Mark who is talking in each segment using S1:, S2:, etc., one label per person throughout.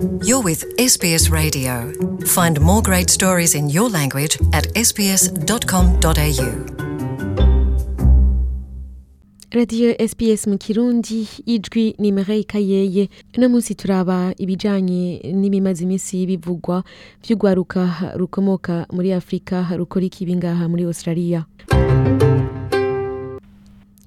S1: You're with SBS Radio. Find more great stories in your language at sbs.com.au.
S2: radiyo sps mu kirundi ijwi ni Mireille kayeye uno munsi turaba ibijanye n'ibimaze iminsi bivugwa vy'urwaruka rukomoka muri afurika rukora ikibi ngaha muri australia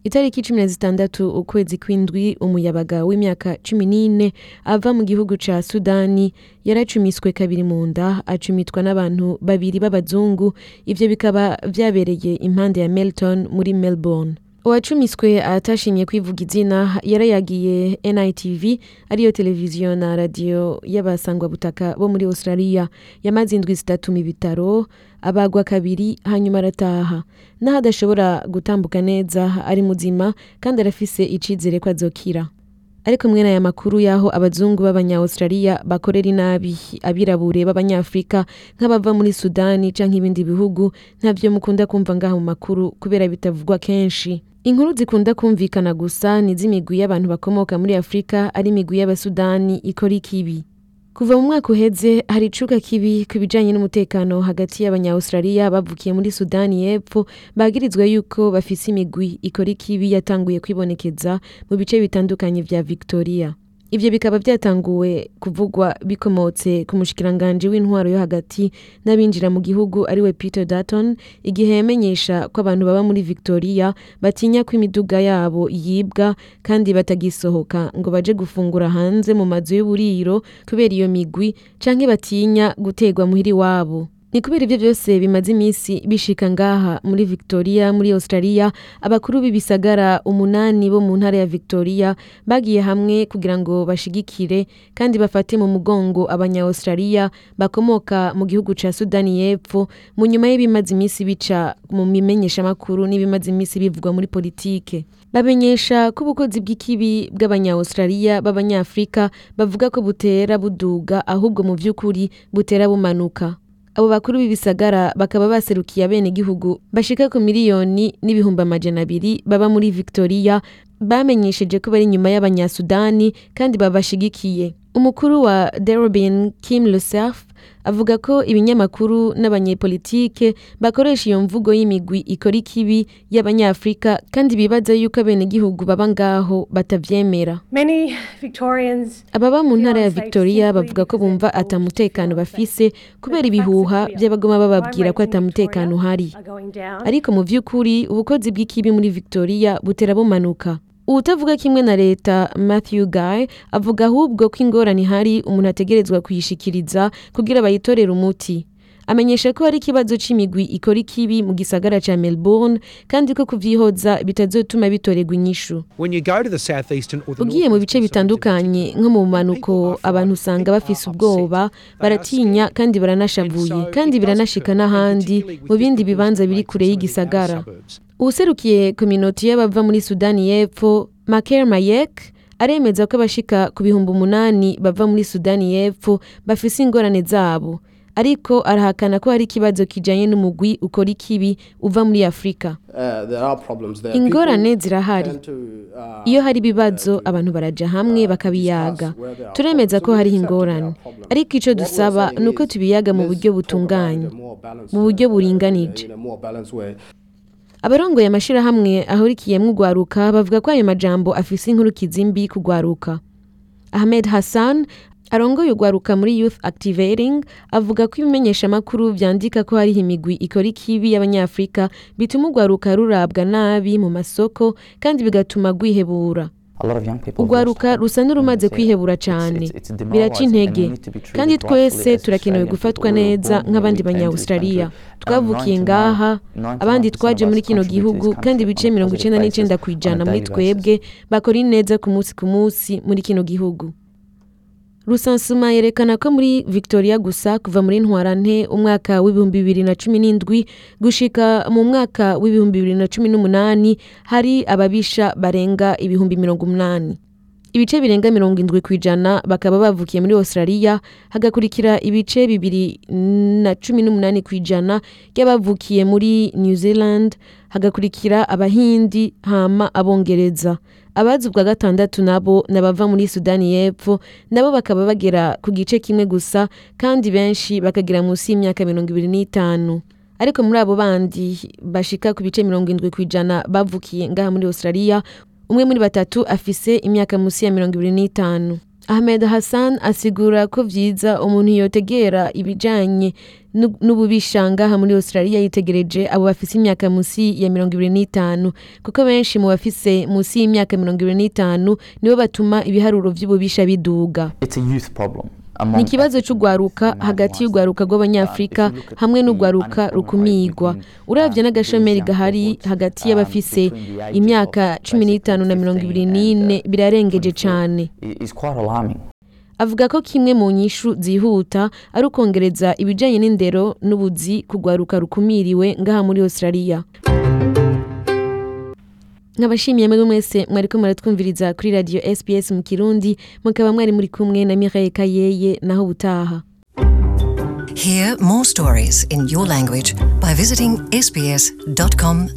S2: itariki cumi na zitandatu ukwezi kw'indwi umuyabaga w'imyaka cumi n'ine ava mu gihugu ca sudani yaracumiswe kabiri mu nda acumitwa n'abantu babiri b'abazungu. Ivyo bikaba vyabereye impande ya melton muri melbourne. Uwacumiswe atashimye kwivuga izina yarayagiye nitv ariyo televiziyo na radiyo y'abasangwabutaka bo muri australia. Yamaze indwi zitatu mu bitaro abagwa kabiri hanyuma arataha. Naho adashobora gutambuka neza ari muzima kandi arafise icizere ko azokira. Ariko mwene aya makuru y'aho abazungu b'abanya-australia bakorera inabi abirabure b'abanyafurika nk'abava muri sudani canke ibindi bihugu ntavyo mukunda kumva ngaha mu makuru kubera bitavugwa kenshi. Inkuru zikunda kumvikana gusa ni iz'imigwi y'abantu bakomoka muri afurika ari imigwi y'abasudani ikora ikibi. Kuva mu mwaka uheze hari icuka kibi ku bijanye n'umutekano hagati y'abanya-australia bavukiye muri sudani y'epfo bagirizwa yuko bafise imigwi ikora ikibi yatanguye kwibonekeza mu bice bitandukanye vya victoria. Ivyo bikaba vyatanguwe kuvugwa bikomotse ku mushikiranganji w'intwaro yo hagati n'abinjira mu gihugu ari we peter dutton igihe yamenyesha ko abantu baba muri victoria batinya ko imiduga yabo yibwa kandi batagisohoka ngo baje gufungura hanze mu mazu y'uburiro kubera iyo migwi canke batinya gutegwa muhiri wabo. Ni kubera ivyo vyose bimaze imisi bishika ngaha muri victoria muri australia abakuru b'ibisagara umunani bo mu ntara ya victoria bagiye hamwe kugira ngo bashigikire kandi bafate mu mugongo abanya-australia bakomoka mu gihugu ca sudani y'epfo mu nyuma y'ibimaze imisi bica mu mimenyeshamakuru n'ibimaze imisi bivugwa muri politike. Bamenyesha ko ubukozi bw'ikibi bw'abanya-australia b'abanyafurika bavuga ko butera buduga ahubwo mu vy'ukuri butera bumanuka. Abo bakuru b'ibisagara bakaba baserukiye abenegihugu bashika ku miliyoni n'ibihumbi amajana abiri baba muri victoria bamenyesheje ko bari inyuma y'abanyasudani kandi babashigikiye umukuru wa derobin kim lusef avuga ko ibinyamakuru n'abanyepolitike bakoresha iyo mvugo y'imigwi ikora ikibi y'abanyafurika kandi bibaza yuko abenegihugu baba ngaho
S3: Victorians
S2: ababa mu ntara ya victoria bavuga ko bumva atamutekano bafise kubera ibihuha by'abagoma bababwira ko atamutekano uhari. ariko mu vy'ukuri ubukozi bw'ikibi muri victoria butera bumanuka. Uwutavuga kimwe na leta matthew guy avuga ahubwo ko ingorane ihari umuntu ategerezwa kuyishikiriza kugira bayitorere umuti. Amenyesha ko hari ikibazo c'imigwi ikora ikibi mu gisagara ca melbourne kandi ko kuvyihoza bitazotuma bitorerwa inyishu. Ugiye mu bice bitandukanye nko mu manuko abantu usanga bafise ubwoba baratinya kandi baranashavuye kandi biranashika n'ahandi mu bindi bibanza biri kure y'igisagara. Uwuserukiye kominoti y'abava muri sudani y'epfo maker mayek aremeza ko abashika ku bihumbi umunani bava muri sudani y'epfo bafise ingorane zabo. Ariko arahakana ko hari ikibazo kijanye n'umugwi ukora ikibi uva muri afurika
S4: Uh,
S2: ingorane zirahari.
S4: uh,
S2: iyo hari ibibazo abantu baraja hamwe bakabiyaga. turemeza ko hariho ingorane. ariko ico dusaba ni uko tubiyaga mu buryo butunganye mu buryo buringanije abarongoye amashirahamwe ahurikiyemwo urwaruka bavuga ko ayo majambo afise inkurikizi mbi ku rwaruka ahmed hassan arongoye urwaruka muri youth activating avuga ko ibimenyeshamakuru vyandika ko hariho imigwi ikora ikibi y'abanyafurika bituma urwaruka rurabwa nabi mu masoko kandi bigatuma rwihebura. Urwaruka rusa n'urumaze kwihebura cane. biraca intege. kandi twese turakenewe gufatwa neza nk'abandi banya-australia twavukiye ngaha abandi twaje muri kino gihugu kandi ibice mirongo icenda n'icenda kw'ijana muri twebwe bakora ineza ku munsi ku munsi muri kino gihugu. Rusansuma yerekana ko muri victoria gusa kuva muri ntwarante umwaka w'ibihumbi bibiri na cumi n'indwi gushika mu mwaka w'ibihumbi bibiri na cumi n'umunani hari ababisha barenga ibihumbi mirongo umunani. Ibice birenga mirongo indwi ku ijana bakaba bavukiye muri australia hagakurikira ibice bibiri na cumi n'umunani ku ijana y'abavukiye muri new zealand hagakurikira abahindi hama abongereza. Abazi ubwa gatandatu nabo n'abava muri sudani y'epfo nabo bakaba bagera ku gice kimwe gusa kandi benshi bakagera munsi y'imyaka mirongo ibiri n'itanu. Ariko muri abo bandi bashika ku bice mirongo indwi ku ijana bavukiye ngaha muri australia umwe muri batatu afise imyaka munsi ya mirongo ibiri n'itanu. Ahmed hassan asigura ko vyiza umuntu yotegera ibijanye n'u- n'ububisha ngaha muri australia yitegereje abo bafise imyaka munsi ya mirongo ibiri n'itanu. Kuko benshi mu bafise munsi y'imyaka mirongo ibiri n'itanu nibo batuma ibiharuro vy'ububisha biduga. Ni ikibazo cy'urwaruka hagati y'urwaruka rw'abanyafurika hamwe n'urwaruka rukumigwa. uravye n'agashomeri gahari hagati y'abafise imyaka cumi n'itanu na mirongo ibiri n'ine birarengeje
S5: is quite alarming.
S2: avuga ko kimwe mu nyishu zihuta ari ukongereza ibijanye n'indero n'ubuzi ku rwaruka rukumiriwe ngaha muri australia. Nkabashimiye mwebwe mwese mwariko muratwumviriza kuri radio sbs mu kirundi mukaba mwari muri kumwe na mireille kayeye naho ubutaha
S1: Hear more stories in your language by visiting sbs.com.au.